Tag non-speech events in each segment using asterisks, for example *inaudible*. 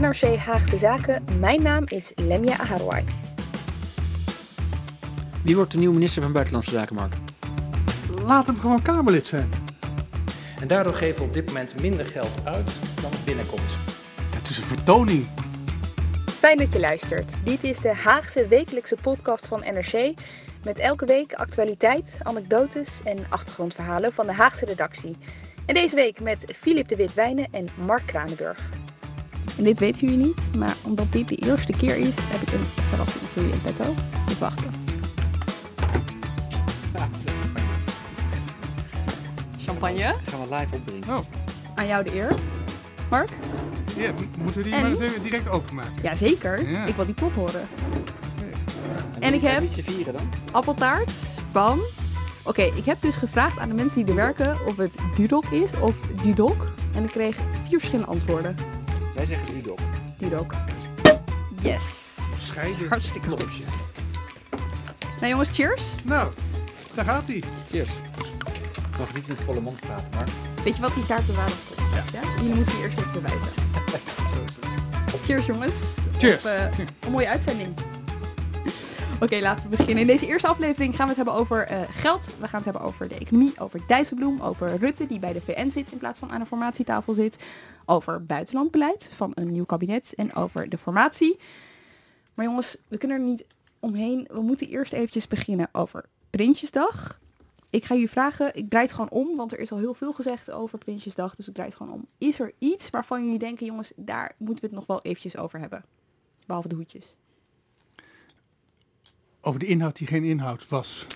NRC Haagse Zaken. Mijn naam is Lemia Aharwai. Wie wordt de nieuwe minister van Buitenlandse Zaken, Mark? Laat hem gewoon Kamerlid zijn. En daardoor geven we op dit moment minder geld uit dan er binnenkomt. Het is een vertoning. Fijn dat je luistert. Dit is de Haagse wekelijkse podcast van NRC. Met elke week actualiteit, anekdotes en achtergrondverhalen van de Haagse redactie. En deze week met Filip de Witwijnen en Mark Kranenburg. En dit weten jullie niet, maar omdat dit de eerste keer is, heb ik een verrassing voor jullie in petto. Dus wachten. Champagne. Gaan we live opdrinken. Oh, Aan jou de eer. Mark? ja, moeten we die En? maar eens even direct openmaken? Jazeker. Ja. Ik wil die pop horen. En ik heb- vieren dan? appeltaart van... Oké, ik heb dus gevraagd aan de mensen die er werken of het Dudok is of Dudok. En ik kreeg vier verschillende antwoorden. Wij zeggen Udok. Dudok. Yes. Scheiden. Hartstikke goed. Nou jongens, cheers. Nou, daar gaat hij. Cheers. Ik mag niet met volle mond praten, Mark. Weet je wat die taart bewaren straks, ja? Jullie moeten je eerst even bewijzen. *laughs* Zo is het. Cheers jongens. Cheers. Op, eh, een mooie uitzending. Oké, laten we beginnen. In deze eerste aflevering gaan we het hebben over eh, geld. We gaan het hebben over de economie, over Dijsselbloem, over Rutte die bij de VN zit in plaats van aan een formatietafel zit. Over buitenlandbeleid van een nieuw kabinet en over de formatie. Maar jongens, we kunnen er niet omheen. We moeten eerst eventjes beginnen over Prinsjesdag. Ik ga jullie vragen, ik draai het gewoon om, want er is al heel veel gezegd over Prinsjesdag, dus ik draai het gewoon om. Is er iets waarvan jullie denken, jongens, daar moeten we het nog wel eventjes over hebben? Behalve de hoedjes. Over de inhoud die geen inhoud was.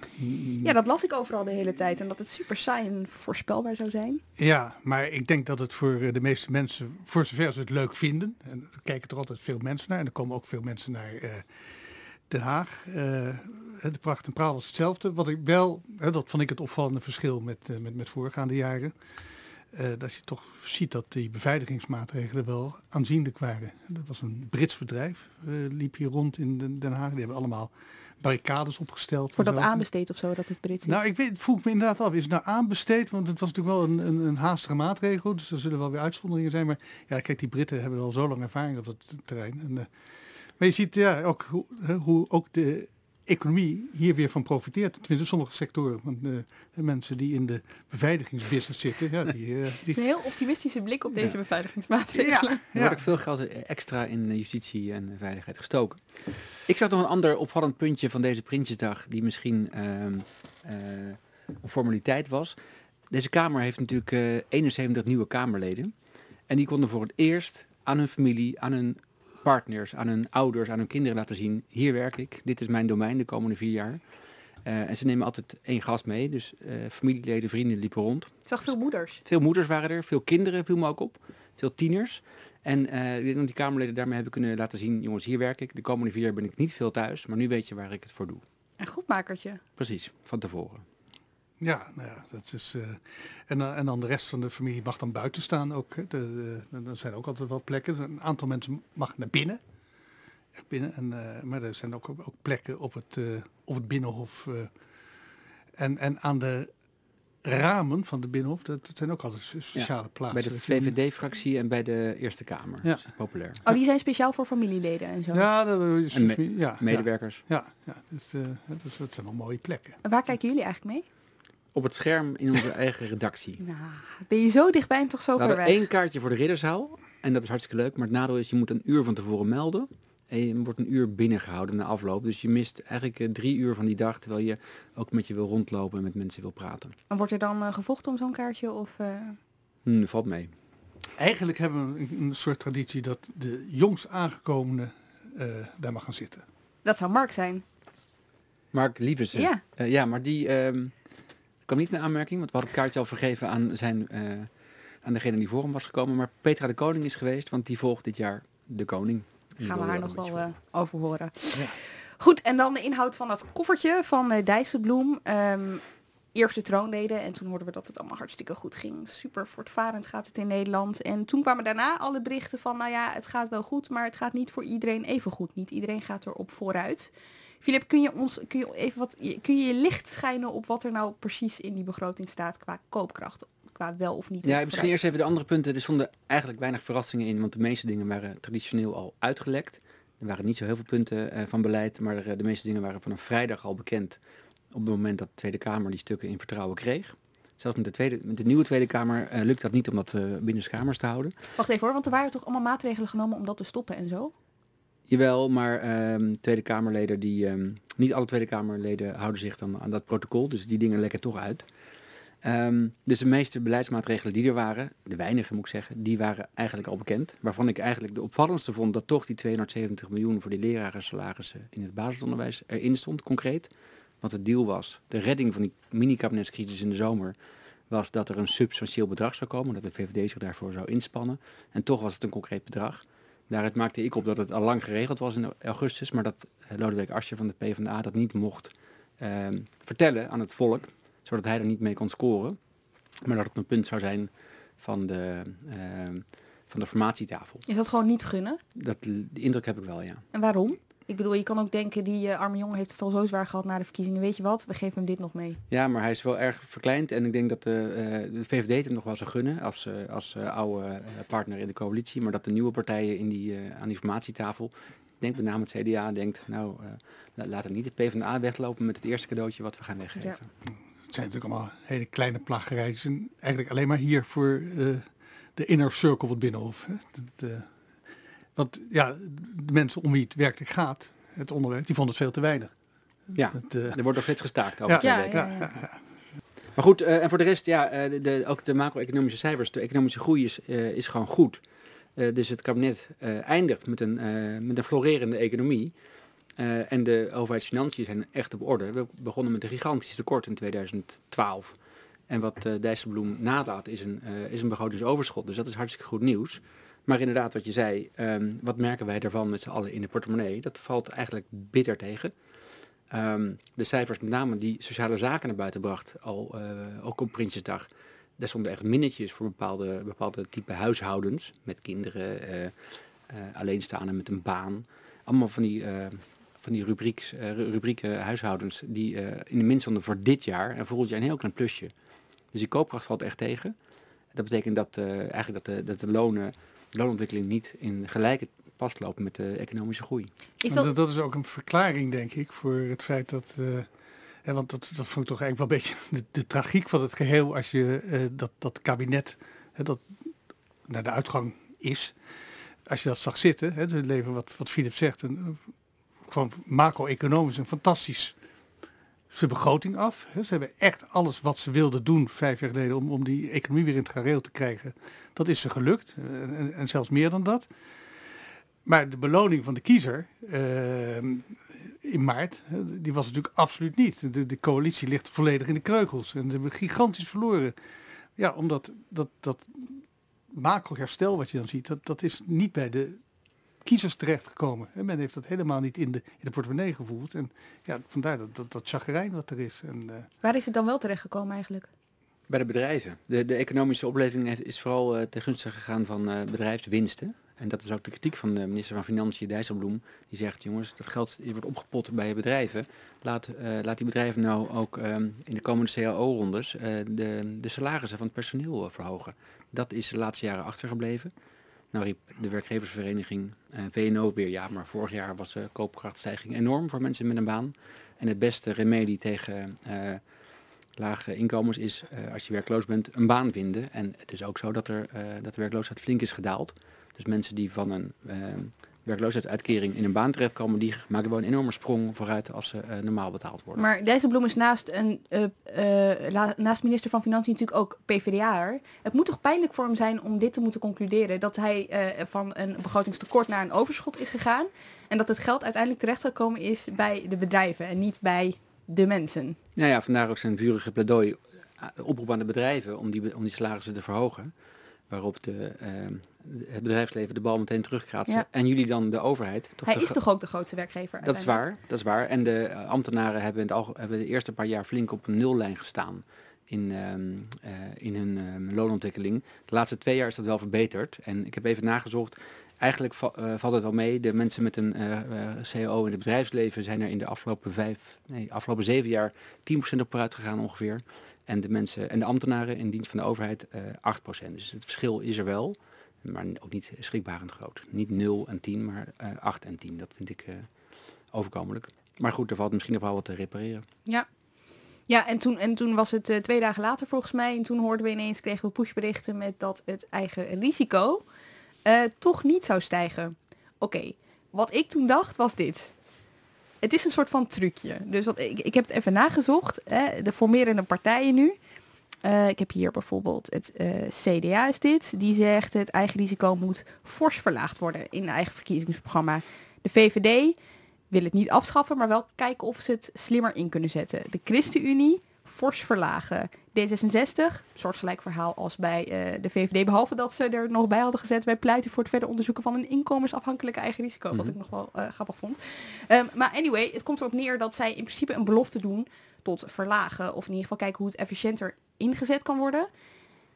Ja, dat las ik overal de hele tijd en dat het super saai en voorspelbaar zou zijn. Ja, maar ik denk dat het voor eh, de meeste mensen, voor zover ze het leuk vinden, en er kijken er altijd veel mensen naar, en er komen ook veel mensen naar eh, Den Haag. Eh, de pracht en praal is hetzelfde. Wat ik wel, hè, dat vond ik het opvallende verschil met, met, met voorgaande jaren. dat je toch ziet dat die beveiligingsmaatregelen wel aanzienlijk waren. Dat was een Brits bedrijf, liep hier rond in Den Haag. Die hebben allemaal barricades opgesteld. En dat zo. aanbesteed of zo, dat het Brits is? Nou, ik weet, vroeg me inderdaad af, is het nou aanbesteed? Want het was natuurlijk wel een, een, een haastige maatregel, dus er zullen wel weer uitzonderingen zijn. Maar ja, kijk, die Britten hebben al zo lang ervaring op dat terrein. En, eh, maar je ziet ja, ook hoe, hoe ook de economie hier weer van profiteert. Tenminste, sommige sectoren. Want eh, de mensen die in de beveiligingsbusiness zitten, ja, die... eh, Het die is een heel optimistische blik op deze beveiligingsmaatregelen. ja, Er ja. wordt ook veel geld extra in justitie en veiligheid gestoken. Ik zag nog een ander opvallend puntje van deze Prinsjesdag, die misschien ehm, eh, een formaliteit was. Deze Kamer heeft natuurlijk eh, 71 nieuwe Kamerleden. En die konden voor het eerst aan hun familie, aan hun partners, aan hun ouders, aan hun kinderen laten zien. Hier werk ik, dit is mijn domein de komende vier jaar. Eh, en ze nemen altijd één gast mee, dus eh, familieleden, vrienden liepen rond. Ik zag veel moeders. Veel moeders waren er, veel kinderen viel me ook op, veel tieners. En eh, ik denk dat die Kamerleden daarmee hebben kunnen laten zien, jongens, hier werk ik. De komende vier jaar ben ik niet veel thuis, maar nu weet je waar ik het voor doe. Een goedmakertje. Precies, van tevoren. Ja, nou ja, dat is. eh, en, dan- en dan de rest van de familie mag dan buiten staan ook. Hè. De, de, er zijn ook altijd wel plekken. Een aantal mensen mag naar binnen. Echt binnen. En, eh, maar er zijn ook, ook plekken op het, eh, op het binnenhof. eh. en, en aan de ramen van de binnenhof, dat, dat zijn ook altijd speciale plaatsen. Bij de Dat VVD-fractie en bij de Eerste Kamer. Ja. Dat is populair. Oh, die zijn speciaal voor familieleden en zo. Ja, dat is En me- familie- ja, Medewerkers. Ja, ja, dus, eh, dus dat zijn wel mooie plekken. En Waar kijken jullie eigenlijk mee? Op het scherm in onze eigen redactie. *laughs* Nou, ben je zo dichtbij en toch zo We ver weg? één kaartje voor de ridderzaal. En dat is hartstikke leuk. Maar het nadeel is, je moet een uur van tevoren melden. En je wordt een uur binnengehouden na afloop. Dus je mist eigenlijk eh, drie uur van die dag. Terwijl je ook met je wil rondlopen en met mensen wil praten. En wordt er dan eh, gevochten om zo'n kaartje? Of, eh, Hm, valt mee. Eigenlijk hebben we een, soort traditie dat de jongst aangekomene eh, daar mag gaan zitten. Dat zou Mark zijn. Mark Lieversen. Ja. Ja, maar die ehm, kwam niet in aanmerking. Want we hadden het kaartje al vergeven aan zijn eh, aan degene die voor hem was gekomen. Maar Petra de Koning is geweest, want die volgt dit jaar de koning. Gaan we haar nog wel eh, over horen. Ja. Goed, en dan de inhoud van dat koffertje van eh Dijsselbloem. Ehm eerste troonleden en toen hoorden we dat het allemaal hartstikke goed ging. Super voortvarend gaat het in Nederland. En toen kwamen daarna alle berichten van, nou ja, het gaat wel goed, maar het gaat niet voor iedereen even goed. Niet iedereen gaat erop vooruit. Filip, kun je ons kun je even wat kun je je licht schijnen op wat er nou precies in die begroting staat qua koopkracht, qua wel of niet? Ja, misschien eerst even de andere punten. Er stonden eigenlijk weinig verrassingen in, want de meeste dingen waren traditioneel al uitgelekt. Er waren niet zo heel veel punten eh, van beleid, maar eh, de meeste dingen waren vanaf vrijdag al bekend. Op het moment dat de Tweede Kamer die stukken in vertrouwen kreeg. Zelfs met de, tweede, met de nieuwe Tweede Kamer eh, lukt dat niet om dat uh, binnen kamers te houden. Wacht even hoor, want er waren toch allemaal maatregelen genomen om dat te stoppen en zo? Jawel, maar ehm, Tweede Kamerleden, die, ehm, niet alle Tweede Kamerleden houden zich dan aan dat protocol. Dus die dingen lekken toch uit. Ehm, dus de meeste beleidsmaatregelen die er waren, de weinige moet ik zeggen, die waren eigenlijk al bekend. Waarvan ik eigenlijk de opvallendste vond dat toch die 270 miljoen voor die lerarensalarissen in het basisonderwijs erin stond, concreet. Wat het deal was, de redding van die mini-kabinetscrisis in de zomer, was dat er een substantieel bedrag zou komen, dat de VVD zich daarvoor zou inspannen. En toch was het een concreet bedrag. Daaruit maakte ik op dat het al lang geregeld was in augustus, maar dat Lodewijk Asscher van de PvdA dat niet mocht ehm, vertellen aan het volk, zodat hij er niet mee kon scoren. Maar dat het een punt zou zijn van de, ehm, van de formatietafel. Is dat gewoon niet gunnen? Dat, die indruk heb ik wel, ja. En waarom? Ik bedoel, je kan ook denken, die uh, arme jongen heeft het al zo zwaar gehad na de verkiezingen. Weet je wat, we geven hem dit nog mee. Ja, maar hij is wel erg verkleind. En ik denk dat de, uh, de VVD hem nog wel zou gunnen als, uh, als oude partner in de coalitie. Maar dat de nieuwe partijen in die, aan die formatietafel, ik denk met name het CDA, denkt, nou, laten niet het PvdA weglopen met het eerste cadeautje wat we gaan weggeven. Ja. Het zijn natuurlijk allemaal hele kleine plagerijtjes. En eigenlijk alleen maar hier voor de inner circle wat binnenhof. Hè. De, want ja, de mensen om wie het werkelijk gaat, het onderwijs, die vonden het veel te weinig. Ja, het, uh, er wordt nog steeds gestaakt over ja, twee weken. Ja, ja, ja. Maar goed, uh, en voor de rest, ja, uh, de, ook de macro-economische cijfers, de economische groei is, is gewoon goed. dus het kabinet eindigt met een, met een florerende economie. en de overheidsfinanciën zijn echt op orde. We begonnen met een gigantisch tekort in 2012. En wat Dijsselbloem nalaat is een, is een begrotingsoverschot. Dus dat is hartstikke goed nieuws. Maar inderdaad, wat je zei, um, wat merken wij daarvan met z'n allen in de portemonnee? Dat valt eigenlijk bitter tegen. Um, de cijfers, met name die sociale zaken naar buiten bracht, al, uh, ook op Prinsjesdag, daar stonden echt minnetjes voor bepaalde, bepaalde type huishoudens, met kinderen, uh, alleenstaanden met een baan. Allemaal van die, van die rubrieks, rubrieken huishoudens die in de min stonden voor dit jaar en volgend jaar een heel klein plusje. Dus die koopkracht valt echt tegen. Dat betekent dat, eigenlijk dat de, dat de lonen loonontwikkeling niet in gelijke pas lopen met de economische groei. Is dat... dat... is ook een verklaring, denk ik, voor het feit dat. Uh, hè, want dat, dat vond ik toch eigenlijk wel een beetje *laughs* de, de tragiek van het geheel als je uh, dat, dat kabinet, hè, dat naar de uitgang is, als je dat zag zitten, hè, het leven wat, wat Philip zegt, een, gewoon macro-economisch een fantastisch ze begroting af. Ze hebben echt alles wat ze wilden doen vijf jaar geleden om, om die economie weer in het gareel te krijgen. Dat is ze gelukt. En, en zelfs meer dan dat. Maar de beloning van de kiezer uh, in maart, die was natuurlijk absoluut niet. De, de, coalitie ligt volledig in de kreukels. En ze hebben gigantisch verloren. Ja, omdat dat, dat macro-herstel wat je dan ziet, dat, dat is niet bij de kiezers terechtgekomen. En men heeft dat helemaal niet in de, in de portemonnee gevoeld. En ja, vandaar dat, dat, dat chagrijn wat er is. En, uh, Waar is het dan wel terechtgekomen eigenlijk? Bij de bedrijven. De, de economische opleving is vooral uh, ten gunste gegaan van uh, bedrijfswinsten. En dat is ook de kritiek van de minister van Financiën, Dijsselbloem. Die zegt, jongens, dat geld wordt opgepot bij bedrijven. Laat, uh, laat die bedrijven nou ook um, in de komende CAO-rondes de, de salarissen van het personeel verhogen. Dat is de laatste jaren achtergebleven. Nou riep de werkgeversvereniging VNO weer, ja, maar vorig jaar was de koopkrachtstijging enorm voor mensen met een baan. En het beste remedie tegen lage inkomens is, uh, als je werkloos bent, een baan vinden. En het is ook zo dat, er, uh, dat de werkloosheid flink is gedaald. Dus mensen die van een uh, werkloosheidsuitkering in een baan terechtkomen, die maken wel een enorme sprong vooruit als ze normaal betaald worden. Maar Dijsselbloem is naast, een, naast minister van Financiën natuurlijk ook PvdA'er. Het moet toch pijnlijk voor hem zijn om dit te moeten concluderen, dat hij van een begrotingstekort naar een overschot is gegaan. En dat het geld uiteindelijk terechtgekomen is bij de bedrijven en niet bij de mensen. Nou ja, vandaar ook zijn vurige pleidooi oproep aan de bedrijven om die, om die salarissen te verhogen. Waarop de, ehm, de- het bedrijfsleven de bal meteen terugkraatst. Ja. En jullie dan de overheid. Toch Hij de is toch ook de grootste werkgever? Dat is waar, dat is waar. En de eh, ambtenaren hebben, in het alge- hebben de eerste paar jaar flink op een nullijn gestaan in, ehm, eh, in hun ehm, loonontwikkeling. De laatste twee jaar is dat wel verbeterd. En ik heb even nagezocht. Eigenlijk va- eh, valt het wel mee. De mensen met een CEO in het bedrijfsleven zijn er in de afgelopen vijf, nee, afgelopen zeven jaar 10% op vooruit gegaan ongeveer. En de mensen en de ambtenaren in dienst van de overheid eh 8%. Dus het verschil is er wel. Maar ook niet schrikbarend groot. Niet 0 en 10, maar eh 8 en 10. Dat vind ik eh, overkomelijk. Maar goed, er valt misschien nog wel wat te repareren. Ja. Ja, en toen, en toen was het twee dagen later volgens mij. En toen hoorden we ineens, kregen we pushberichten met dat het eigen risico toch niet zou stijgen. Oké, wat ik toen dacht was dit. Het is een soort van trucje. Dus ik, ik heb het even nagezocht. Hè, de formerende partijen nu. Eh, ik heb hier bijvoorbeeld het eh, CDA is dit. Die zegt het eigen risico moet fors verlaagd worden in een eigen verkiezingsprogramma. De VVD wil het niet afschaffen, maar wel kijken of ze het slimmer in kunnen zetten. De ChristenUnie fors verlagen. D66, soortgelijk verhaal als bij eh, de VVD, behalve dat ze er nog bij hadden gezet. Wij pleiten voor het verder onderzoeken van een inkomensafhankelijke eigen risico, wat Mhm. ik nog wel eh, grappig vond. Ehm, maar anyway, het komt erop neer dat zij in principe een belofte doen tot verlagen, of in ieder geval kijken hoe het efficiënter ingezet kan worden.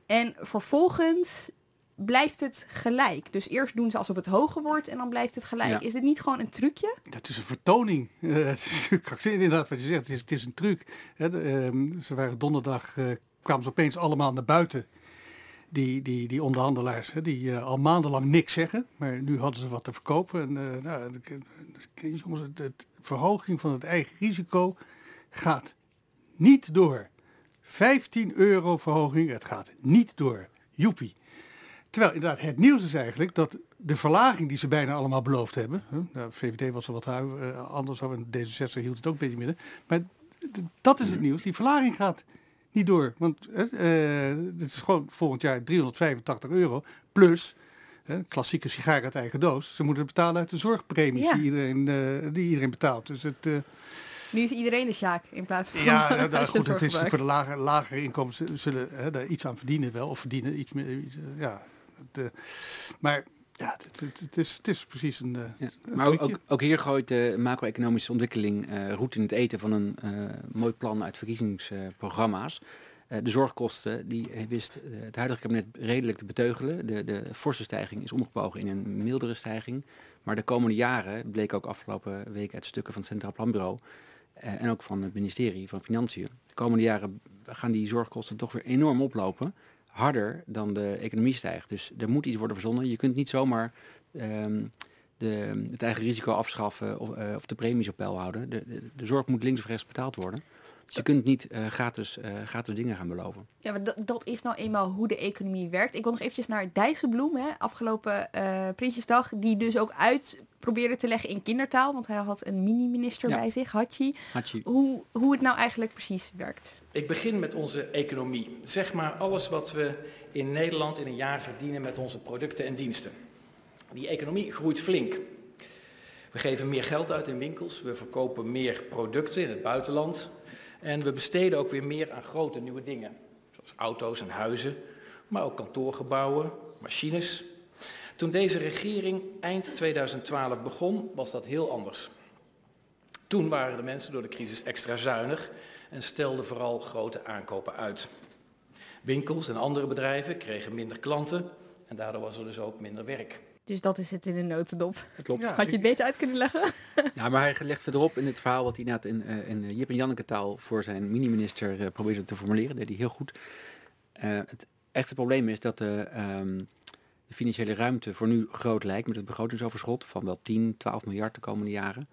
En vervolgens blijft het gelijk. Dus eerst doen ze alsof het hoger wordt en dan blijft het gelijk. Ja. Is dit niet gewoon een trucje? Dat is een vertoning. *laughs* Eh, het is inderdaad wat je zegt. Het is, het is een truc. Hè, de, ehm, ze waren donderdag, eh, kwamen ze opeens allemaal naar buiten. Die, die, die onderhandelaars, hè, die eh, al maandenlang niks zeggen. Maar nu hadden ze wat te verkopen. En, nou, de- verhoging van het eigen risico gaat niet door. 15 euro verhoging, het gaat niet door. Joepie. Terwijl inderdaad het nieuws is eigenlijk dat de verlaging die ze bijna allemaal beloofd hebben. Hè, nou, VVD was er wat eh, anders over en D66 hield het ook een beetje midden. Maar dat is het nieuws. Die verlaging gaat niet door. Want eh, het is gewoon volgend jaar 385 euro plus klassieke sigaar uit eigen doos. Ze moeten het betalen uit de zorgpremies Ja. die, iedereen, die iedereen betaalt. Dus het, Nu is iedereen de Sjaak in plaats van... ja, *laughs* nou, nou, goed, het is voor de lage, lagere inkomens zullen hè, daar iets aan verdienen wel. Of verdienen iets meer. iets, ja, eh, maar ja, het, het, het is, het is precies een, eh, Ja. een Maar ook, ook, hier gooit de macro-economische ontwikkeling eh roet in het eten van een mooi plan uit verkiezingsprogramma's. De zorgkosten, die wist het huidige kabinet redelijk te beteugelen. De, de forse stijging is omgebogen in een mildere stijging. Maar de komende jaren, bleek ook afgelopen week uit stukken van het Centraal Planbureau en ook van het ministerie van Financiën, de komende jaren gaan die zorgkosten toch weer enorm oplopen. Harder dan de economie stijgt. Dus er moet iets worden verzonnen. Je kunt niet zomaar ehm, de, het eigen risico afschaffen of, eh, of de premies op peil houden. De, de, de zorg moet links of rechts betaald worden. Dus je kunt niet eh, gratis, eh, gratis dingen gaan beloven. Ja, maar dat, dat is nou eenmaal hoe de economie werkt. Ik wil nog eventjes naar Dijsselbloem, hè, afgelopen eh Prinsjesdag, die dus ook uit probeerde te leggen in kindertaal, want hij had een mini-minister Ja. bij zich, Hachi, Had je, hoe, hoe het nou eigenlijk precies werkt. Ik begin met onze economie. Zeg maar alles wat we in Nederland in een jaar verdienen met onze producten en diensten. Die economie groeit flink. We geven meer geld uit in winkels, we verkopen meer producten in het buitenland en we besteden ook weer meer aan grote nieuwe dingen. Zoals auto's en huizen, maar ook kantoorgebouwen, machines. Toen deze regering eind 2012 begon, was dat heel anders. Toen waren de mensen door de crisis extra zuinig en stelden vooral grote aankopen uit. Winkels en andere bedrijven kregen minder klanten en daardoor was er dus ook minder werk. Dus dat is het in een notendop. klopt. Ja, Had je het beter uit kunnen leggen? Ja, *laughs* maar hij legt verderop in het verhaal wat hij inderdaad in, eh, in eh, Jip en Janneke taal voor zijn mini-minister eh, probeerde te formuleren. deed hij heel goed. Eh, het echte probleem is dat de, ehm, de financiële ruimte voor nu groot lijkt met het begrotingsoverschot van wel 10, 12 miljard de komende jaren.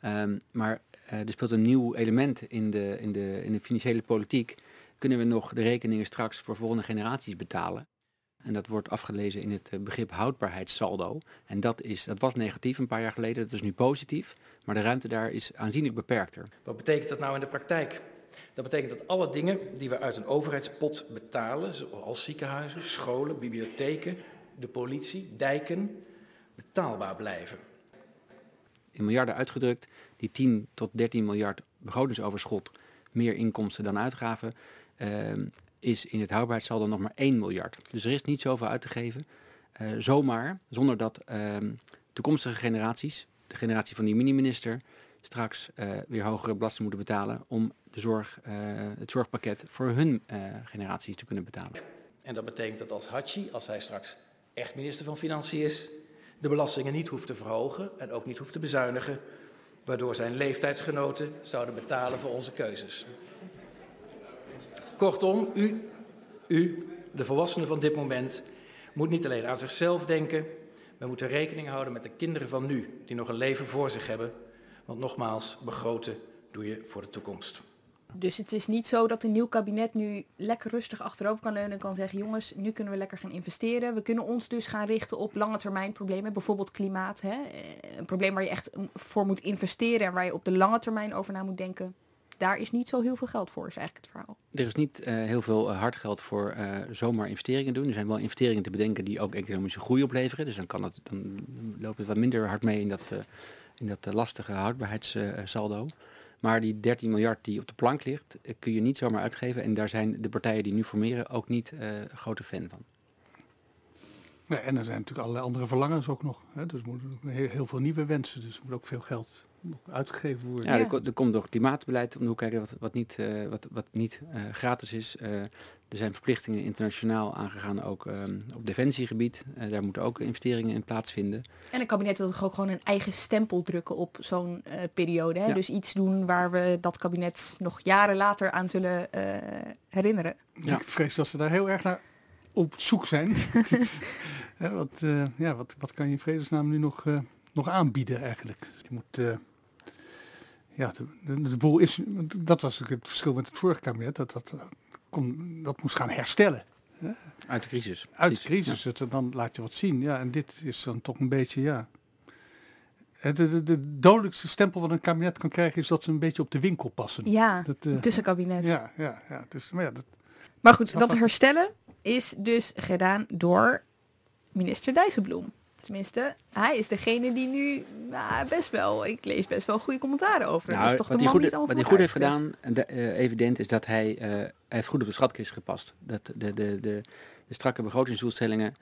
Ehm, maar eh, er speelt een nieuw element in de, in, de, in de financiële politiek. Kunnen we nog de rekeningen straks voor volgende generaties betalen? En dat wordt afgelezen in het eh, begrip houdbaarheidssaldo. En dat, is, dat was negatief een paar jaar geleden, dat is nu positief. Maar de ruimte daar is aanzienlijk beperkter. Wat betekent dat nou in de praktijk? Dat betekent dat alle dingen die we uit een overheidspot betalen, zoals ziekenhuizen, scholen, bibliotheken, de politie, dijken, betaalbaar blijven. In miljarden uitgedrukt, die 10 tot 13 miljard begrotingsoverschot, meer inkomsten dan uitgaven. ehm, is in het houdbaarheidssaldo nog maar 1 miljard. Dus er is niet zoveel uit te geven, eh, zomaar, zonder dat ehm, toekomstige generaties, de generatie van die mini-minister, straks eh, weer hogere belasting moeten betalen om de zorg, eh, het zorgpakket voor hun generaties te kunnen betalen. En dat betekent dat als Hachi, als hij straks echt minister van Financiën is, de belastingen niet hoeft te verhogen en ook niet hoeft te bezuinigen, waardoor zijn leeftijdsgenoten zouden betalen voor onze keuzes. Kortom, u, u, de volwassenen van dit moment, moet niet alleen aan zichzelf denken, we moeten rekening houden met de kinderen van nu, die nog een leven voor zich hebben. Want nogmaals, begroten doe je voor de toekomst. Dus het is niet zo dat een nieuw kabinet nu lekker rustig achterover kan leunen en kan zeggen, jongens, nu kunnen we lekker gaan investeren. We kunnen ons dus gaan richten op lange termijn problemen, bijvoorbeeld klimaat. Hè? Een probleem waar je echt voor moet investeren en waar je op de lange termijn over na moet denken. Daar is niet zo heel veel geld voor, is eigenlijk het verhaal. Er is niet uh, heel veel uh, hard geld voor uh, zomaar investeringen doen. Er zijn wel investeringen te bedenken die ook economische groei opleveren. Dus dan, kan het, dan loopt het wat minder hard mee in dat, in dat lastige houdbaarheidssaldo. Maar die 13 miljard die op de plank ligt, kun je niet zomaar uitgeven. En daar zijn de partijen die nu formeren ook niet grote fan van. En er zijn natuurlijk allerlei andere verlangens ook nog. Hè? Dus er moeten heel, heel veel nieuwe wensen. Dus er moet ook veel geld uitgegeven worden. Ja, Er, er, komt nog klimaatbeleid om de hoek kijken wat, wat niet, uh, wat, wat niet uh, gratis is. Uh, er zijn verplichtingen internationaal aangegaan, ook um, op defensiegebied. daar moeten ook investeringen in plaatsvinden. En het kabinet wil toch ook gewoon een eigen stempel drukken op zo'n periode. Hè? Ja. Dus iets doen waar we dat kabinet nog jaren later aan zullen herinneren. Ja. Ik vrees dat ze daar heel erg naar op zoek zijn. *laughs* ja, wat, ja, wat, wat kan je in vredesnaam nu nog, nog aanbieden eigenlijk? Je moet ja, de, de, boel is, dat was het verschil met het vorige kabinet, dat dat, kon, dat moest gaan herstellen. Hè? Uit de crisis. Uit de crisis, ja. het, dan laat je wat zien. Ja, en dit is dan toch een beetje, ja. De, de, de dodelijkste stempel wat een kabinet kan krijgen is dat ze een beetje op de winkel passen. Ja, dat, uh, tussenkabinet. Ja, ja, ja. Dus, maar, ja dat, maar goed, dat herstellen is dus gedaan door minister Dijsselbloem. Tenminste, hij is degene die nu nou, best wel, ik lees best wel goede commentaren over. Nou, dus toch wat de man goed, niet wat hij goed heeft gedaan, uh, evident, is dat hij, uh, hij heeft goed op de schatkist gepast. Dat de, de, de, de, de strakke begrotingsdoelstellingen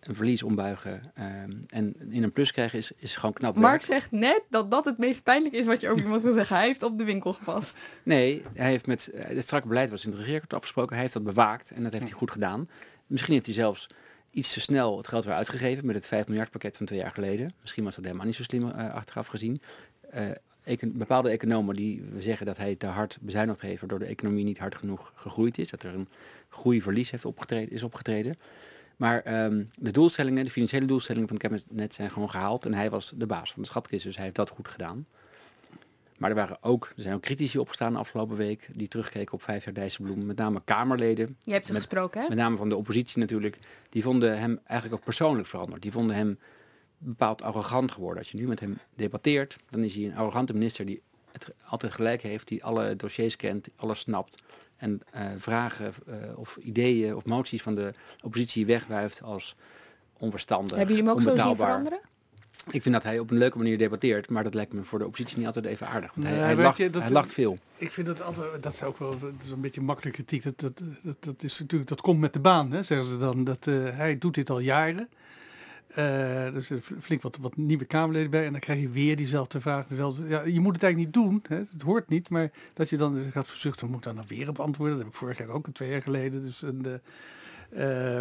een verlies ombuigen um, en in een plus krijgen is, is gewoon knap Mark werk. zegt net dat dat het meest pijnlijk is wat je over iemand kan zeggen. Hij heeft op de winkel gepast. *laughs* Nee, hij heeft met het strakke beleid was in het regeerakkoord afgesproken. Hij heeft dat bewaakt en dat heeft hij goed gedaan. Misschien heeft hij zelfs iets te snel het geld weer uitgegeven met het 5 miljard pakket van twee jaar geleden. Misschien was dat helemaal niet zo slim uh, achteraf gezien. Econ bepaalde economen die zeggen dat hij te hard bezuinigd heeft, waardoor de economie niet hard genoeg gegroeid is. Dat er een groeiverlies heeft opgetreden, is opgetreden. Maar um, de doelstellingen, de financiële doelstellingen van het kabinet zijn gewoon gehaald. En hij was de baas van de schatkist, dus hij heeft dat goed gedaan. Maar er, waren ook, er zijn ook critici opgestaan afgelopen week die terugkeken op vijf jaar Dijsselbloem. Met name Kamerleden. Je hebt ze met, gesproken, hè? Met name van de oppositie natuurlijk. Die vonden hem eigenlijk ook persoonlijk veranderd. Die vonden hem bepaald arrogant geworden. Als je nu met hem debatteert, dan is hij een arrogante minister die het altijd gelijk heeft. Die alle dossiers kent, alles snapt. En uh, vragen uh, of ideeën of moties van de oppositie wegwuift als onverstandig, Hebben jullie hem ook zo zien veranderen? Ik vind dat hij op een leuke manier debatteert, maar dat lijkt me voor de oppositie niet altijd even aardig. Want hij, nee, hij, lacht, je, dat, hij lacht veel. Ik vind dat altijd, dat is ook wel dat is een beetje makkelijk kritiek. Dat, dat, dat, dat, is natuurlijk, dat komt met de baan, hè, zeggen ze dan. Dat, uh, hij doet dit al jaren. Uh, dus er flink wat, wat nieuwe Kamerleden bij en dan krijg je weer diezelfde vraag. Ja, je moet het eigenlijk niet doen, hè, het hoort niet, maar dat je dan gaat verzuchten, moet dan dan weer op antwoorden. Dat heb ik vorig jaar ook, twee jaar geleden. Dus een, uh,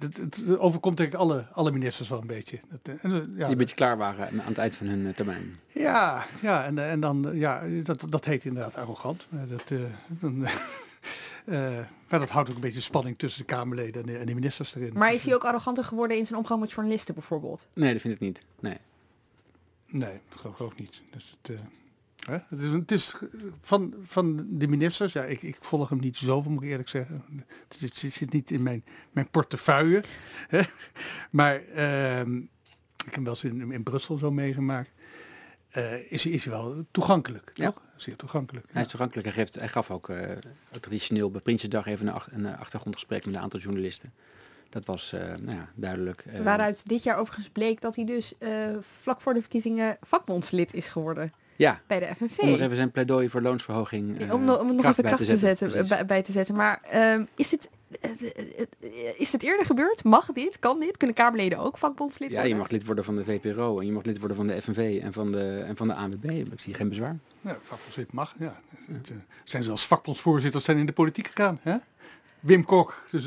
het, het, overkomt denk ik alle, alle ministers wel een beetje. Dat, uh, ja, Die een beetje klaar waren aan het eind van hun uh, termijn. Ja, ja en, en dan, ja, dat, dat heet inderdaad arrogant. Dat, uh, dan, *laughs* maar dat houdt ook een beetje spanning tussen de Kamerleden en de, en de ministers erin. Maar is hij ook arroganter geworden in zijn omgang met journalisten bijvoorbeeld? Nee, dat vind ik niet. Nee, nee dat geloof ik ook niet. Dus het, Hè? Het, is, het is van, van de ministers, ja, ik, ik volg hem niet zoveel, moet ik eerlijk zeggen. Het, het, het zit niet in mijn, mijn portefeuille. Hè? Maar uh, ik heb hem wel eens in, in Brussel zo meegemaakt. Uh, is, is wel toegankelijk, ja. toch? Zeer toegankelijk. Hij is toegankelijk. Hij, geeft, hij gaf ook uh, traditioneel bij Prinsjesdag even een, ach, een achtergrondgesprek met een aantal journalisten. Dat was uh, nou ja, duidelijk. Waaruit dit jaar overigens bleek dat hij dus vlak voor de verkiezingen vakbondslid is geworden. Ja. bij de FNV. Om nog even zijn pleidooi voor loonsverhoging uh, om, om nog even kracht te zetten, bij, bij, te zetten. Maar um, is dit is het eerder gebeurd? Mag dit? Kan dit? Kunnen Kamerleden ook vakbondslid worden? Ja, je mag lid worden van de VPRO en je mag lid worden van de FNV en van de, en van de ANWB. Ik zie geen bezwaar. Ja, vakbondslid mag, ja. Het, uh, zijn zelfs vakbondsvoorzitters zijn in de politiek gegaan, hè? Wim Kok. Dus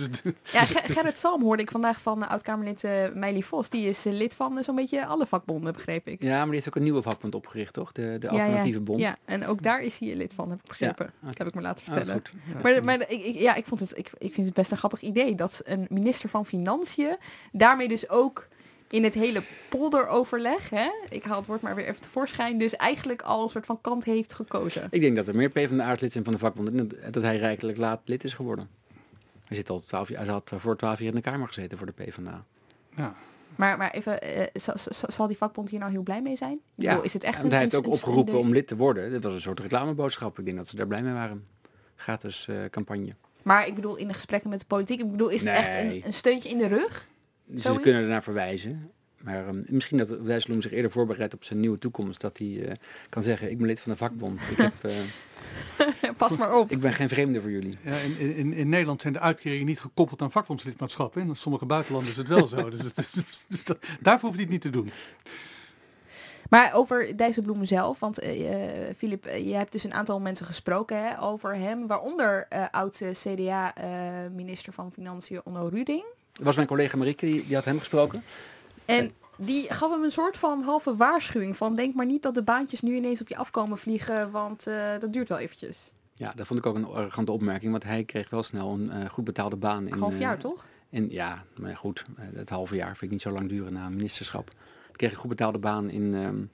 ja, Gerrit Salm hoorde ik vandaag van oud-Kamerlid uh, Meili Vos. Die is uh, lid van zo'n beetje alle vakbonden, begreep ik. Ja, maar die heeft ook een nieuwe vakbond opgericht, toch? De, de alternatieve ja, bond. Ja, en ook daar is hij lid van, heb ik begrepen. Ja, okay. Heb ik me laten oh, vertellen. Oh, maar maar ik, ik, ja, ik, vond het, ik, ik vind het best een grappig idee dat een minister van Financiën daarmee dus ook in het hele polderoverleg, hè, ik haal het woord maar weer even tevoorschijn, dus eigenlijk al een soort van kant heeft gekozen. Ik denk dat er meer PvdA lid zijn van de vakbond, dat hij rijkelijk laat lid is geworden. Hij, zit al 12 jaar, hij had voor 12 jaar in de Kamer gezeten voor de PvdA. Ja. Maar, maar even, uh, zal die vakbond hier nou heel blij mee zijn? Ja, bedoel, is het echt en hij heeft ook opgeroepen om lid te worden. Dit was een soort reclameboodschap. Ik denk dat ze daar blij mee waren. Gratis uh, campagne. Maar ik bedoel, in de gesprekken met de politiek, ik bedoel, is het echt een, een, steuntje in de rug? Ze kunnen ernaar verwijzen. Maar um, misschien dat Wijsloem zich eerder voorbereidt op zijn nieuwe toekomst. Dat hij uh, kan zeggen, ik ben lid van de vakbond. Ik heb, *laughs* Pas maar op. Ik ben geen vreemde voor jullie. Ja, in, in, in Nederland zijn de uitkeringen niet gekoppeld aan vakbondslidmaatschap. In sommige buitenlanden is het wel zo. Dus, het, *laughs* dus dat, daarvoor hoeft hij het niet te doen. Maar over Dijsselbloem zelf, want Filip, uh, uh, je hebt dus een aantal mensen gesproken hè, over hem, waaronder uh, oud CDA-minister van Financiën Onno Ruding. Dat was mijn collega Marieke, die, die had hem gesproken. En die gaf hem een soort van halve waarschuwing van denk maar niet dat de baantjes nu ineens op je afkomen vliegen, want uh, dat duurt wel eventjes. Ja, dat vond ik ook een arrogante opmerking, want hij kreeg wel snel een uh, goed betaalde baan. In, half jaar uh, toch? In, ja, maar goed, het halve jaar vind ik niet zo lang duren na een ministerschap. Ik kreeg een goed betaalde baan in, um,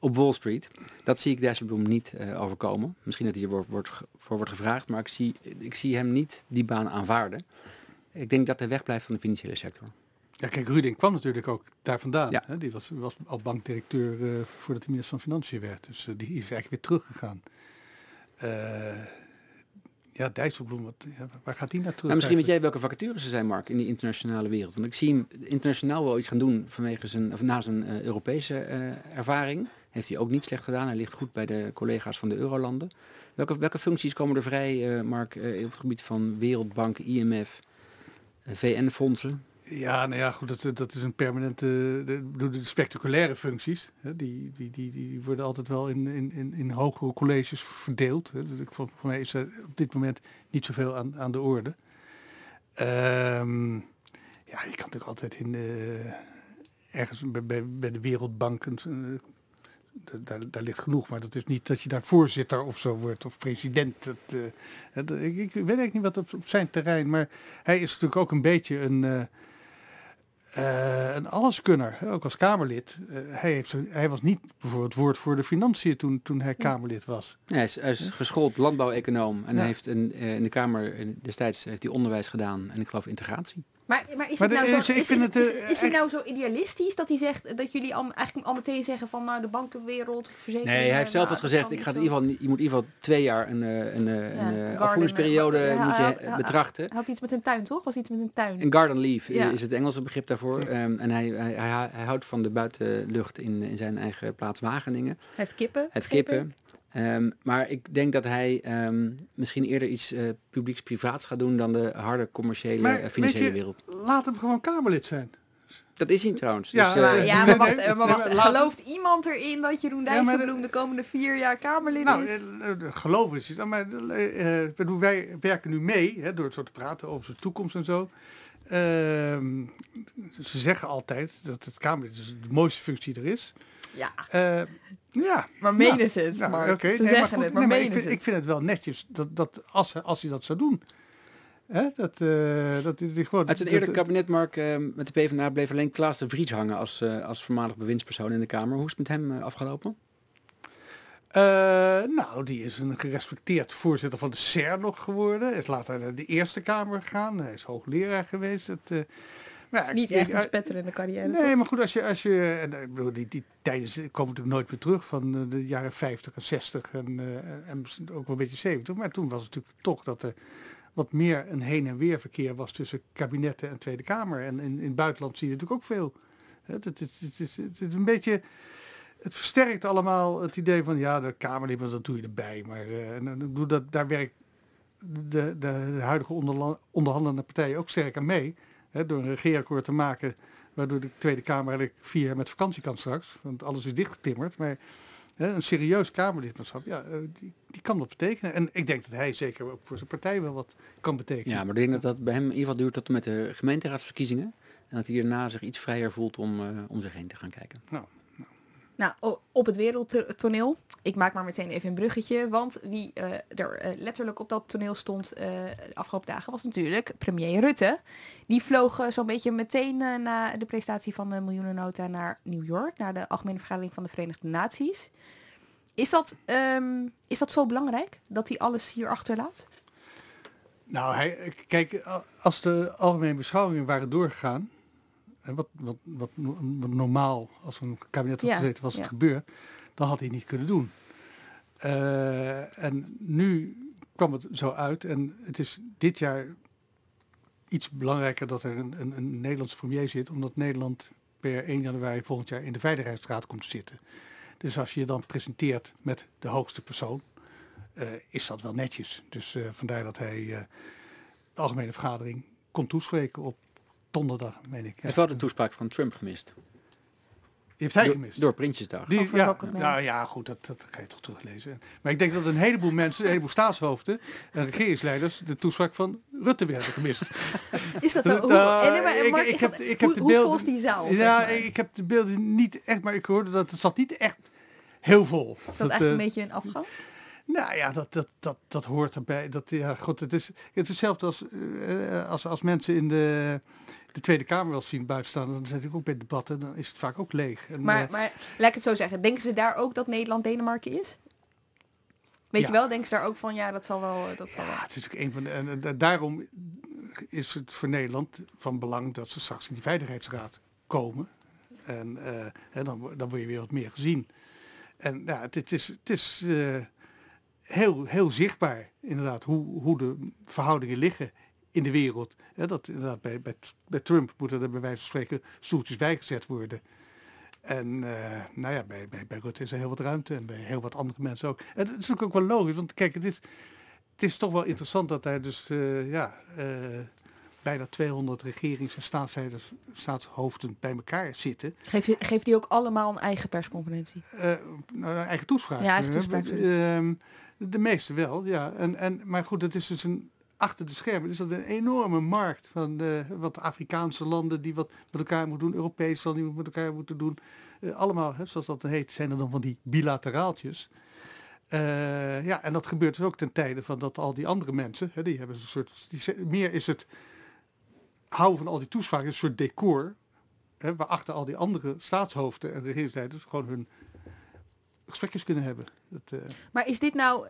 op Wall Street. Dat zie ik Dijsselbloem niet overkomen. Misschien dat hij er wordt, wordt, voor wordt gevraagd, maar ik zie, ik zie hem niet die baan aanvaarden. Ik denk dat hij wegblijft van de financiële sector. Ja, kijk, Ruding kwam natuurlijk ook daar vandaan. Ja. Hè? Die was, was al bankdirecteur uh, voordat hij minister van Financiën werd. Dus uh, die is eigenlijk weer teruggegaan. Uh, ja, Dijsselbloem, wat, ja, waar gaat hij naartoe? Maar misschien weet jij welke vacatures er zijn, Mark, in die internationale wereld. Want ik zie hem internationaal wel iets gaan doen vanwege zijn, of na zijn Europese ervaring. Heeft hij ook niet slecht gedaan. Hij ligt goed bij de collega's van de Eurolanden. Welke, welke functies komen er vrij, Mark, op het gebied van Wereldbank, IMF, VN-fondsen? Ja, nou ja, goed, dat, dat is een permanente, de, de, de spectaculaire functies, hè, die, die, die, die worden altijd wel in, in, in, in hogere colleges verdeeld. Hè. Dus voor, voor mij is er op dit moment niet zoveel aan, aan de orde. Um, ja, je kan natuurlijk altijd in ergens bij, bij, bij de Wereldbank, uh, daar, daar ligt genoeg, maar dat is niet dat je daar voorzitter of zo wordt of president. Dat, ik, ik, weet eigenlijk niet wat op, op zijn terrein, maar hij is natuurlijk ook een beetje een... Uh, een alleskunner, ook als Kamerlid. Uh, hij, heeft, hij was niet bijvoorbeeld woord voor de financiën toen, toen hij Kamerlid was. Ja, hij, is, hij is geschoold landbouweconoom en ja. hij heeft in, uh, in de Kamer destijds heeft hij onderwijs gedaan en ik geloof integratie. Maar, maar is, maar het, nou zo, is, is, het, is, is hij nou zo idealistisch dat hij zegt dat jullie al, eigenlijk al meteen zeggen van nou de bankenwereld, verzekeringen... Nee, hij heeft zelf nou, eens gezegd, ik ga in ieder geval, je moet in ieder geval twee jaar een, een, ja, een afvoeringsperiode ja, moet je had, had, betrachten. Hij had iets met een tuin, toch? Was iets met een tuin? Een garden leave ja. is het Engelse begrip daarvoor. Um, en hij, hij, hij, hij, houdt van de buitenlucht in, in zijn eigen plaats Wageningen. Hij heeft kippen. Hij heeft kippen. Um, maar ik denk dat hij um, misschien eerder iets uh, publieks-privaats gaat doen dan de harde commerciële maar, uh, financiële je, wereld. Laat hem gewoon Kamerlid zijn. Dat is hij trouwens. Ja, dus, uh, maar, ja *laughs* maar wacht, maar wacht nee, gelooft iemand erin dat Jeroen Dijsselbloem ja, de komende vier jaar Kamerlid nou, is? Nou, geloof is het. Maar uh, wij werken nu mee, hè, door het soort te praten over zijn toekomst en zo. Ehm, ze zeggen altijd dat het Kamerlid de mooiste functie er is. Ja. Ja. Maar menen ja. ze het, ja? Okay. Ze nee, zeggen maar goed, het, maar nee, menen ik, vind, het. ik vind het wel netjes dat, dat als, als hij dat zou doen. Hè, dat, uh, dat is gewoon... Uit een eerder kabinet, Mark, uh, met de PvdA bleef alleen Klaas de Vries hangen als, uh, als voormalig bewindspersoon in de Kamer. Hoe is het met hem afgelopen? Uh, nou, die is een gerespecteerd voorzitter van de SER nog geworden. Hij is later naar de Eerste Kamer gegaan. Hij is hoogleraar geweest. Het, uh, maar ja, Niet echt een spetterende carrière. Nee, toch? maar goed, als je, als je en, ik bedoel, die, die tijden komen natuurlijk nooit meer terug van de jaren 50 en 60 en, en ook wel een beetje 70. Maar toen was het natuurlijk toch dat er wat meer een heen en weer verkeer was tussen kabinetten en Tweede Kamer. En in, in het buitenland zie je natuurlijk ook veel. Het, het, het, is, het is een beetje het versterkt allemaal het idee van ja, de Kamerleden, dat doe je erbij. Maar uh, en, en, doe dat, daar werkt de, de, de huidige onderhandelende partijen ook sterk aan mee. Hè, door een regeerakkoord te maken waardoor de Tweede Kamer eigenlijk vier jaar met vakantie kan straks. Want alles is dichtgetimmerd. Maar hè, een serieus Kamerlidmaatschap, ja, uh, die, die, kan dat betekenen. En ik denk dat hij zeker ook voor zijn partij wel wat kan betekenen. Ja, maar ik denk dat dat bij hem in ieder geval duurt tot met de gemeenteraadsverkiezingen. En dat hij daarna zich iets vrijer voelt om, uh, om zich heen te gaan kijken. Nou, nou, op het wereldtoneel. Ik maak maar meteen even een bruggetje. Want wie uh, er uh, letterlijk op dat toneel stond uh, de afgelopen dagen was natuurlijk premier Rutte. Die vloog zo'n beetje meteen na de presentatie van de miljoenennota naar New York. Naar de Algemene Vergadering van de Verenigde Naties. Is dat, um, is dat zo belangrijk dat hij alles hier achterlaat? Nou, hij, kijk, als de algemene beschouwingen waren doorgegaan, wat, wat, wat, wat, normaal als een kabinet had gezeten was het gebeurd, dan had hij niet kunnen doen. Uh, en nu kwam het zo uit en het is dit jaar iets belangrijker dat er een, een, een Nederlands premier zit, omdat Nederland per 1 januari volgend jaar in de Veiligheidsraad komt te zitten. Dus als je je dan presenteert met de hoogste persoon, uh, is dat wel netjes. Dus uh, vandaar dat hij de algemene vergadering kon toespreken op donderdag, meen ik. Ik heb wel de toespraak van Trump gemist. Die heeft hij door, gemist? Door Prinsjesdag. Die, ja, nou ja, goed, dat, dat ga je toch teruglezen. Maar ik denk dat een heleboel mensen, een heleboel staatshoofden en regeringsleiders de toespraak van Rutte weer hebben gemist. Is dat zo? Hoe, ik, heb, ik heb de beelden, die zaal? Ja, ik heb de beelden niet echt, maar ik hoorde dat het zat niet echt heel vol. Is dat, dat eigenlijk uh, een beetje een afgang? Nou ja, dat, dat, dat, dat hoort erbij. Dat, ja, goed, het, is, het is hetzelfde als, uh, als, als mensen in de, de Tweede Kamer wel zien buiten staan. Dan zit ik ook bij debatten, dan is het vaak ook leeg. En, maar, uh, maar laat ik het zo zeggen, denken ze daar ook dat Nederland Denemarken is? Weet ja. je wel, denken ze daar ook van, ja, dat zal wel... Dat ja, zal wel. het is ook een van de... En, en, daarom is het voor Nederland van belang dat ze straks in die Veiligheidsraad komen. En uh, hè, dan, dan word je weer wat meer gezien. En ja, het, het is... Het is uh, heel, heel zichtbaar, inderdaad, hoe, hoe de verhoudingen liggen in de wereld. Ja, dat inderdaad bij, bij, bij Trump moeten er bij wijze van spreken stoeltjes bijgezet worden. En uh, nou ja, bij, bij, bij Rutte is er heel wat ruimte en bij heel wat andere mensen ook. En het is natuurlijk ook wel logisch, want kijk, het is, het is toch wel interessant dat hij dus, uh, ja, uh, bijna 200 regerings- en staatsleiders, staatshoofden bij elkaar zitten. Geeft die, geeft die ook allemaal een eigen persconferentie? nou, een eigen toespraak. Ja, eigen toespraak. De meeste wel, ja. En, en, maar goed, het is dus een, achter de schermen is dat een enorme markt van uh, wat Afrikaanse landen die wat met elkaar moeten doen, Europese landen die wat met elkaar moeten doen. Uh, allemaal, hè, zoals dat heet, zijn er dan van die bilateraaltjes. Uh, ja, en dat gebeurt dus ook ten tijde van dat al die andere mensen, hè, die hebben een soort, die, meer is het houden van al die toespraken, een soort decor, hè, waarachter al die andere staatshoofden en regeringsleiders gewoon hun gesprekjes kunnen hebben. Dat, uh... Maar is dit nou,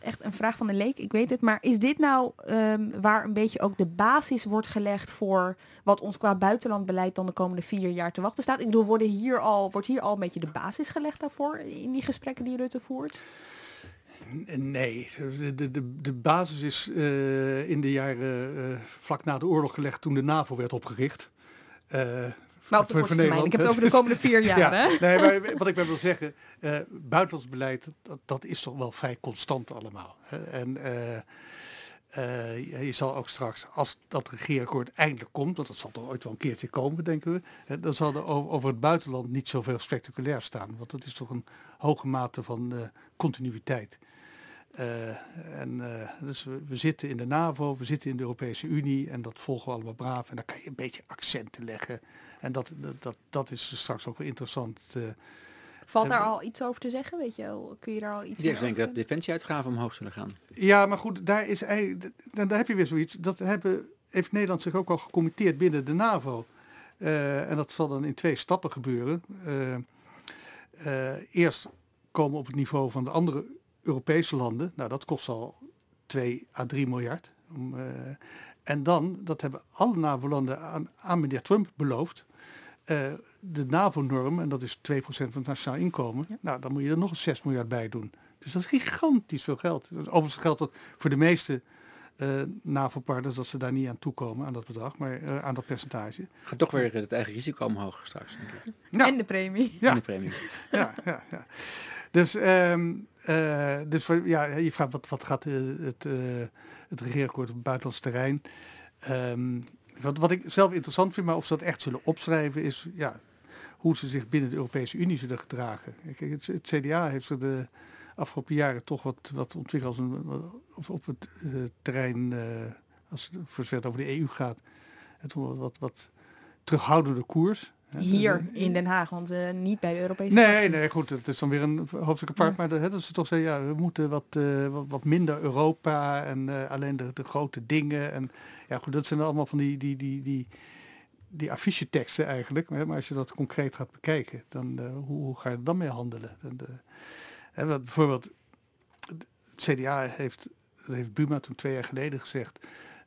echt een vraag van de leek, ik weet het, maar is dit nou um, waar een beetje ook de basis wordt gelegd voor wat ons qua buitenlandbeleid dan de komende vier jaar te wachten staat? Ik bedoel, worden hier al, wordt hier al een beetje de basis gelegd daarvoor in die gesprekken die Rutte voert? Nee, de, de, de basis is uh, in de jaren uh, vlak na de oorlog gelegd toen de NAVO werd opgericht. Uh, maar op de korte termijn. Ik heb het over de komende vier *laughs* jaar. ja, hè? Nee, maar *laughs* wat ik wil zeggen, uh, buitenlands beleid, dat, dat, is toch wel vrij constant allemaal. En uh, uh, je zal ook straks, als dat regeerakkoord eindelijk komt, want dat zal toch ooit wel een keertje komen, denken we, dan zal er over het buitenland niet zoveel spectaculair staan. Want dat is toch een hoge mate van continuïteit. Uh, en uh, dus we, we, zitten in de NAVO, we zitten in de Europese Unie en dat volgen we allemaal braaf. En dan kan je een beetje accenten leggen. En dat, dat, dat, dat is straks ook wel interessant. Uh, Valt daar al iets over te zeggen? Weet je, kun je daar al iets Ik denk dat defensieuitgaven omhoog zullen gaan. Ja, maar goed, daar, is, daar heb je weer zoiets. Dat hebben, heeft Nederland zich ook al gecommitteerd binnen de NAVO. en dat zal dan in twee stappen gebeuren. eerst komen op het niveau van de andere Europese landen. Nou, dat kost al 2 à 3 miljard. Um, uh, en dan, dat hebben alle NAVO-landen aan, aan meneer Trump beloofd. Uh, de NAVO-norm, en dat is 2% van het nationaal inkomen. Ja. Nou, dan moet je er nog eens 6 miljard bij doen. Dus dat is gigantisch veel geld. Overigens geldt dat voor de meeste uh, NAVO-partners dat ze daar niet aan toekomen, aan dat bedrag, maar uh, aan dat percentage. Gaat toch weer het eigen risico omhoog straks. Ja. En de premie. Ja. En de premie. ja, ja, ja. Dus, um, uh, dus ja, je vraagt wat, wat gaat het, het regeerakkoord op het buitenlands terrein. Um, wat, wat ik zelf interessant vind, maar of ze dat echt zullen opschrijven, is ja, hoe ze zich binnen de Europese Unie zullen gedragen. Kijk, het, CDA heeft er de afgelopen jaren toch wat, wat ontwikkeld als op, op het uh, terrein, uh, als het voor over de EU gaat, het wat, wat terughoudende koers. Hier in Den Haag, want uh, niet bij de Europese Nee, nee, goed, het is dan weer een hoofdstuk apart. Ja. Maar dat, dat ze toch zeggen, ja, we moeten wat, uh, wat, wat, minder Europa en uh, alleen de, de, grote dingen. En ja, goed, dat zijn allemaal van die, die, die, die, die afficheteksten eigenlijk. Maar, maar als je dat concreet gaat bekijken, dan hoe, hoe, ga je er dan mee handelen? Dan, hè, bijvoorbeeld, het CDA heeft, dat heeft Buma toen twee jaar geleden gezegd.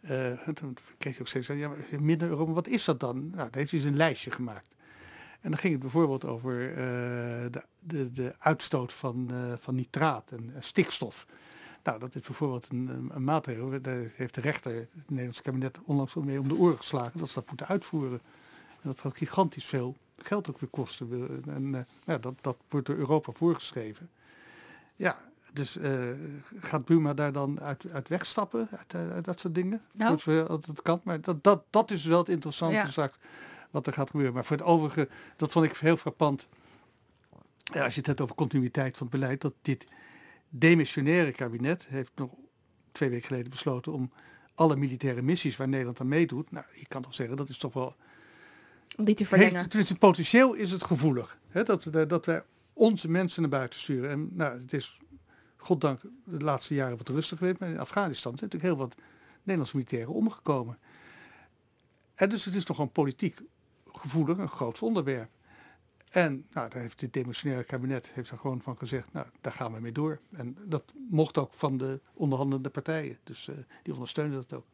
Uh, toen kreeg je ook steeds, ja, minder Europa, wat is dat dan? Nou, dan heeft hij een lijstje gemaakt. En dan ging het bijvoorbeeld over uh, de, de, de, uitstoot van, uh, van nitraat en stikstof. Nou, dat is bijvoorbeeld een, een, maatregel. Daar heeft de rechter, het Nederlandse kabinet, onlangs mee om de oren geslagen dat ze dat moeten uitvoeren. En dat gaat gigantisch veel geld ook weer kosten. En ja, dat, dat wordt door Europa voorgeschreven. Ja, dus uh, gaat Buma daar dan uit, uit wegstappen, uit, uit dat soort dingen? Nou. Zoals dat kan. Maar dat, dat, dat is wel het interessante ja. straks wat er gaat gebeuren. Maar voor het overige, dat vond ik heel frappant. Ja, als je het hebt over continuïteit van het beleid, dat dit demissionaire kabinet heeft nog twee weken geleden besloten om alle militaire missies waar Nederland aan meedoet, nou, je kan toch zeggen, dat is toch wel... Om die te verlengen. Heeft, tenminste, potentieel is het gevoelig. Hè, dat, dat wij onze mensen naar buiten sturen. En nou, het is, goddank, de laatste jaren wat rustig geweest. Maar in Afghanistan zijn natuurlijk heel wat Nederlandse militairen omgekomen. En dus het is toch een politiek gevoelig, een groot onderwerp. En nou, daar heeft dit demissionaire kabinet heeft er gewoon van gezegd, nou, daar gaan we mee door. En dat mocht ook van de onderhandelende partijen. Dus uh, die ondersteunen dat ook.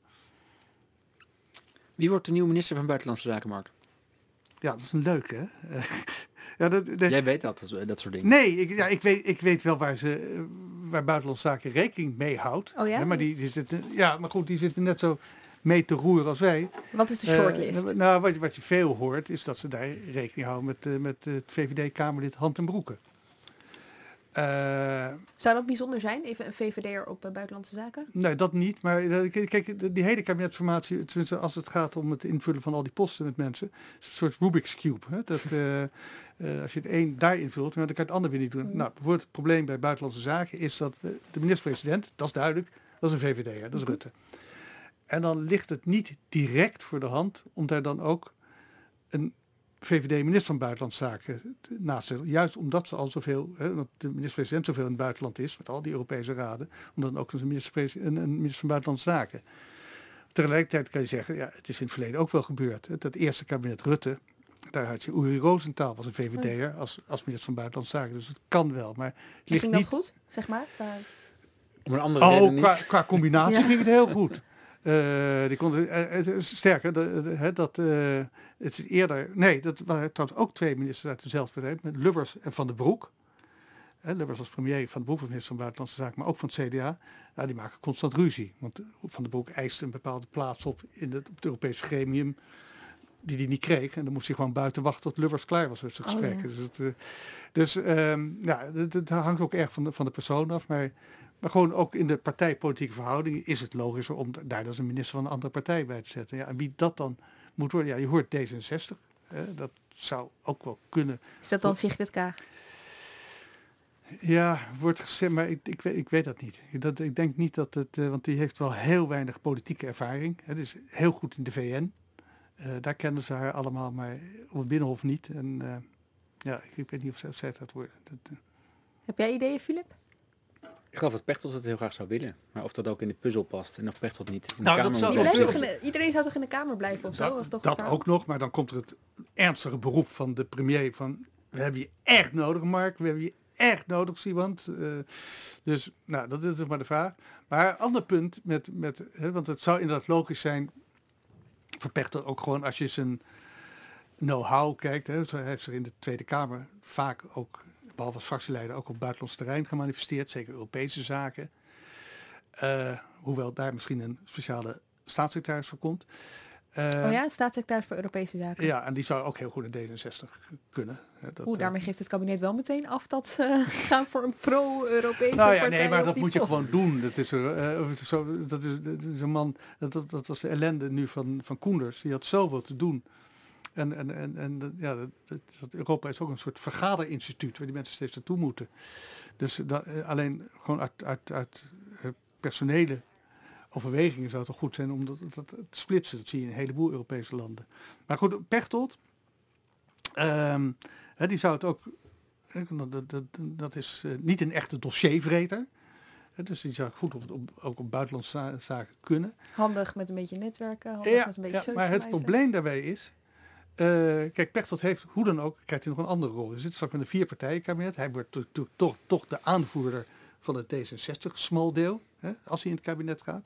Wie wordt de nieuwe minister van Buitenlandse Zaken, Mark? Ja, dat is een leuke, hè? *laughs* ja, dat, dat, Jij weet dat, dat soort dingen. Nee, ik, ja, ik, weet, ik weet wel waar, ze, waar Buitenlandse Zaken rekening mee houdt. Oh ja? Hè, maar die, die zitten, ja, maar goed, die zitten net zo mee te roeren als wij. Wat is de shortlist? Uh, nou, wat, wat, je veel hoort, is dat ze daar rekening houden met, uh, met het VVD-Kamerlid Hand en Broeken. Uh, Zou dat bijzonder zijn, even een VVD'er op buitenlandse zaken? Nee, dat niet. Maar kijk, die hele kabinetsformatie, tenminste als het gaat om het invullen van al die posten met mensen, is een soort Rubik's Cube. Hè? Dat, uh, als je het een daar invult, dan kan je het ander weer niet doen. Mm. Nou, bijvoorbeeld het probleem bij buitenlandse zaken is dat de minister-president, dat is duidelijk, dat is een VVD'er, dat is Rutte. En dan ligt het niet direct voor de hand om daar dan ook een VVD-minister van Buitenlandse Zaken naast te Juist omdat ze al zoveel, hè, want de minister-president zoveel in het buitenland is, met al die Europese raden, om dan ook een minister, een, een minister van Buitenlandse Zaken. Tegelijkertijd kan je zeggen, ja, het is in het verleden ook wel gebeurd. Hè, dat eerste kabinet Rutte, daar had je Uri Rosenthal was een VVD'er als, als minister van Buitenlandse Zaken. Dus het kan wel. Maar het ligt ging dat niet... goed, zeg maar? Uh... Om een andere oh, reden qua, niet. qua combinatie ja. ging het heel goed. Uh, die kon, uh, sterker, de, de, de, dat het is eerder. Nee, dat waren trouwens ook twee ministers uit dezelfde partij, met Lubbers en Van den Broek. Lubbers als premier, Van den Broek minister van Buitenlandse Zaken, maar ook van het CDA. Nou, die maken constant ruzie. Want Van den Broek eiste een bepaalde plaats op in de, op het Europese gremium die hij niet kreeg. En dan moest hij gewoon buiten wachten tot Lubbers klaar was met zijn Oh, gesprekken. ja. Dus, het, dus um, ja, het, het, hangt ook erg van de, van de persoon af. Maar maar gewoon ook in de partijpolitieke verhoudingen is het logischer om daar dus een minister van een andere partij bij te zetten. Ja, en wie dat dan moet worden, ja, je hoort D66. Hè, dat zou ook wel kunnen. Is dat dan Sigrid Kaag? Ja, wordt gezegd, maar ik, ik, weet, ik weet dat niet. Dat, ik denk niet dat het, uh, want die heeft wel heel weinig politieke ervaring. Het is heel goed in de VN. Uh, daar kennen ze haar allemaal, maar op het Binnenhof niet. En uh, ja, ik, weet niet of, of zij het gaat worden. Dat, Heb jij ideeën, Filip? Ik geloof dat Pechtold het heel graag zou willen. Maar of dat ook in de puzzel past en of Pechtold niet in Nou, de dat Kamer zou blijft toch in de- iedereen zou toch in de Kamer blijven of zo? dat Was toch dat ook nog, maar dan komt er het ernstige beroep van de premier van... We hebben je echt nodig, Mark. We hebben je echt nodig, Siewand. Uh, dus, nou, dat is dus maar de vraag. Maar ander punt, met, met, hè, want het zou inderdaad logisch zijn... voor Pechtold ook gewoon als je zijn know-how kijkt. Hè, zo heeft zich in de Tweede Kamer vaak ook, behalve als fractieleider, ook op buitenlands terrein gemanifesteerd. Zeker Europese zaken. Uh, hoewel daar misschien een speciale staatssecretaris voor komt. Uh, oh ja, staatssecretaris voor Europese Zaken. Ja, en die zou ook heel goed in D66 kunnen. Dat, Oeh, daarmee geeft het kabinet wel meteen af dat ze *laughs* gaan voor een pro-Europese nou, ja. Nee, maar dat moet je gewoon doen. Dat is, uh, zo, dat is, dat is een man, dat, dat, was de ellende nu van, van Koenders. Die had zoveel te doen. En, en, en, en ja, dat, Europa is ook een soort vergaderinstituut waar die mensen steeds naartoe moeten. Dus dat, alleen gewoon uit, uit, uit personele overwegingen zou het toch goed zijn om dat, dat, te splitsen. Dat zie je in een heleboel Europese landen. Maar goed, Pechtold, um, die zou het ook, dat, dat, dat is niet een echte dossiervreter. Dus die zou goed op, op, ook op buitenlandse zaken kunnen. Handig met een beetje netwerken. Handig ja, met een beetje ja maar het probleem daarbij is. Uh, kijk, Pechtold heeft hoe dan ook, krijgt hij nog een andere rol. Hij zit straks met een vier partijenkabinet. Hij wordt toch, de aanvoerder van het D66 smal deel, hè, als hij in het kabinet gaat.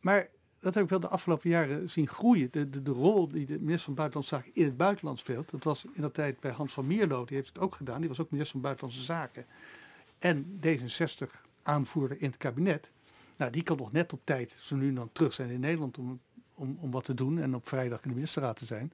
Maar dat heb ik wel de afgelopen jaren zien groeien. De, de, de rol die de minister van Buitenlandse Zaken in het buitenland speelt. Dat was in dat tijd bij Hans van Mierlo, die heeft het ook gedaan. Die was ook minister van Buitenlandse Zaken. En D66 aanvoerder in het kabinet. Nou, die kan nog net op tijd, zo nu dan terug zijn in Nederland om, om, om wat te doen. En op vrijdag in de ministerraad te zijn.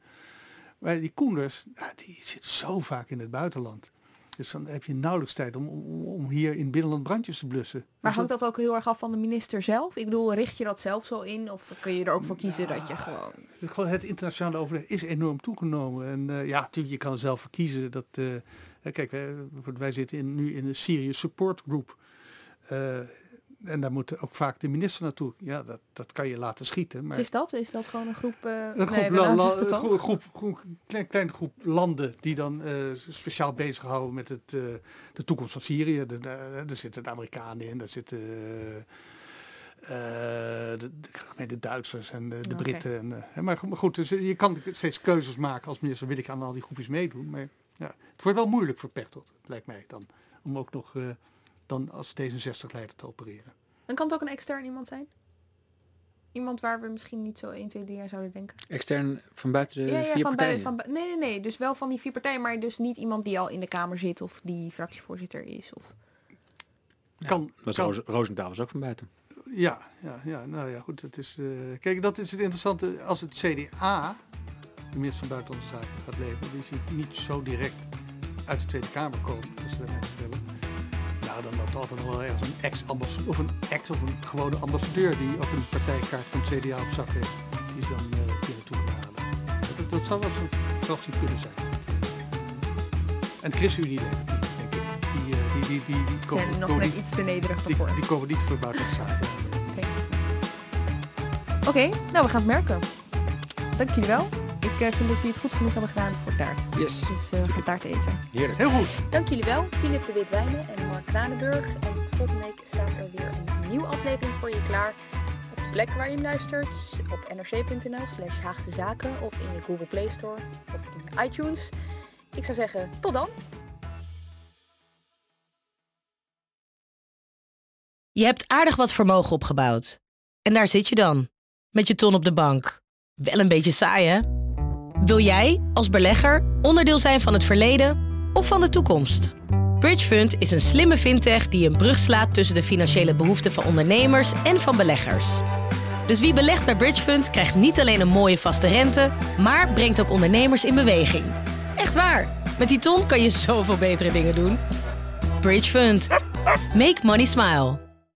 Maar die Koenders, nou, die zit zo vaak in het buitenland. Dus dan heb je nauwelijks tijd om, om, om hier in binnenland brandjes te blussen. Maar dus hangt dat ook heel erg af van de minister zelf? Ik bedoel, richt je dat zelf zo in? Of kun je er ook voor kiezen dat je gewoon... Het, gewoon het internationale overleg is enorm toegenomen. En uh, ja, natuurlijk, je kan er zelf voor kiezen. Dat, uh, kijk, wij, wij zitten in, nu in een Syrië Support Group. Uh, en daar moet ook vaak de minister naartoe. Ja, dat, dat kan je laten schieten. Maar... Is dat? Is dat gewoon een groep... Uh, een groep, nee, la, groep, groep, groep, klein, kleine groep landen die dan uh, speciaal bezighouden met het, uh, de toekomst van Syrië. De, de, er zitten de Amerikanen in, daar zitten de, de, de, Duitsers en de, de Britten. En, maar, maar goed, dus je kan steeds keuzes maken als minister. Wil ik aan al die groepjes meedoen. Maar ja, het wordt wel moeilijk voor Pechtold, lijkt mij dan. Om ook nog dan als D66-leider te opereren. En kan het ook een extern iemand zijn? Iemand waar we misschien niet zo 1, 2, 3 aan zouden denken. Extern van buiten de ja, ja, vier van partijen? Van nee, nee, nee. Dus wel van die vier partijen, maar dus niet iemand die al in de Kamer zit of die fractievoorzitter is. Of... Ja, kan, was kan. Roosentaal was ook van buiten. Ja, ja, ja, nou ja, goed. Het is, uh, kijk, dat is het interessante. Als het CDA, de minister van Buitenlandse Zaken, gaat leveren, die ziet niet zo direct uit de Tweede Kamer komen, als ze dat willen. Nou, dan loopt altijd nog wel ergens een ex-ambassadeur, of een ex of een gewone ambassadeur die ook een partijkaart van het CDA op zak heeft. Die is dan uh, hier naartoe gaan halen. Dat, dat zou wel zo'n fractie kunnen zijn. En de ChristenUnie denk ik. Die, uh, die, die, die, die komen, zijn nog net iets te nederig die, voor. Die komen niet voor buitenlandse zaken. Oké, okay. okay, nou we gaan het merken. Dank jullie wel. Ik uh, vind dat jullie het goed genoeg hebben gedaan voor taart. Yes. Dus uh, we gaan taart eten. Heerlijk. Heel goed. Dank jullie wel, Filip de Witwijnen en Mark Kranenburg. En volgende week staat er weer een nieuwe aflevering voor je klaar. Op de plek waar je hem luistert, op nrc.nl slash Haagse Zaken of in je Google Play Store of in iTunes. Ik zou zeggen, tot dan. Je hebt aardig wat vermogen opgebouwd. En daar zit je dan, met je ton op de bank. Wel een beetje saai, hè? Wil jij, als belegger, onderdeel zijn van het verleden of van de toekomst? Bridgefund is een slimme fintech die een brug slaat tussen de financiële behoeften van ondernemers en van beleggers. Dus wie belegt bij Bridgefund krijgt niet alleen een mooie vaste rente, maar brengt ook ondernemers in beweging. Echt waar, met die ton kan je zoveel betere dingen doen. Bridgefund. Make money smile.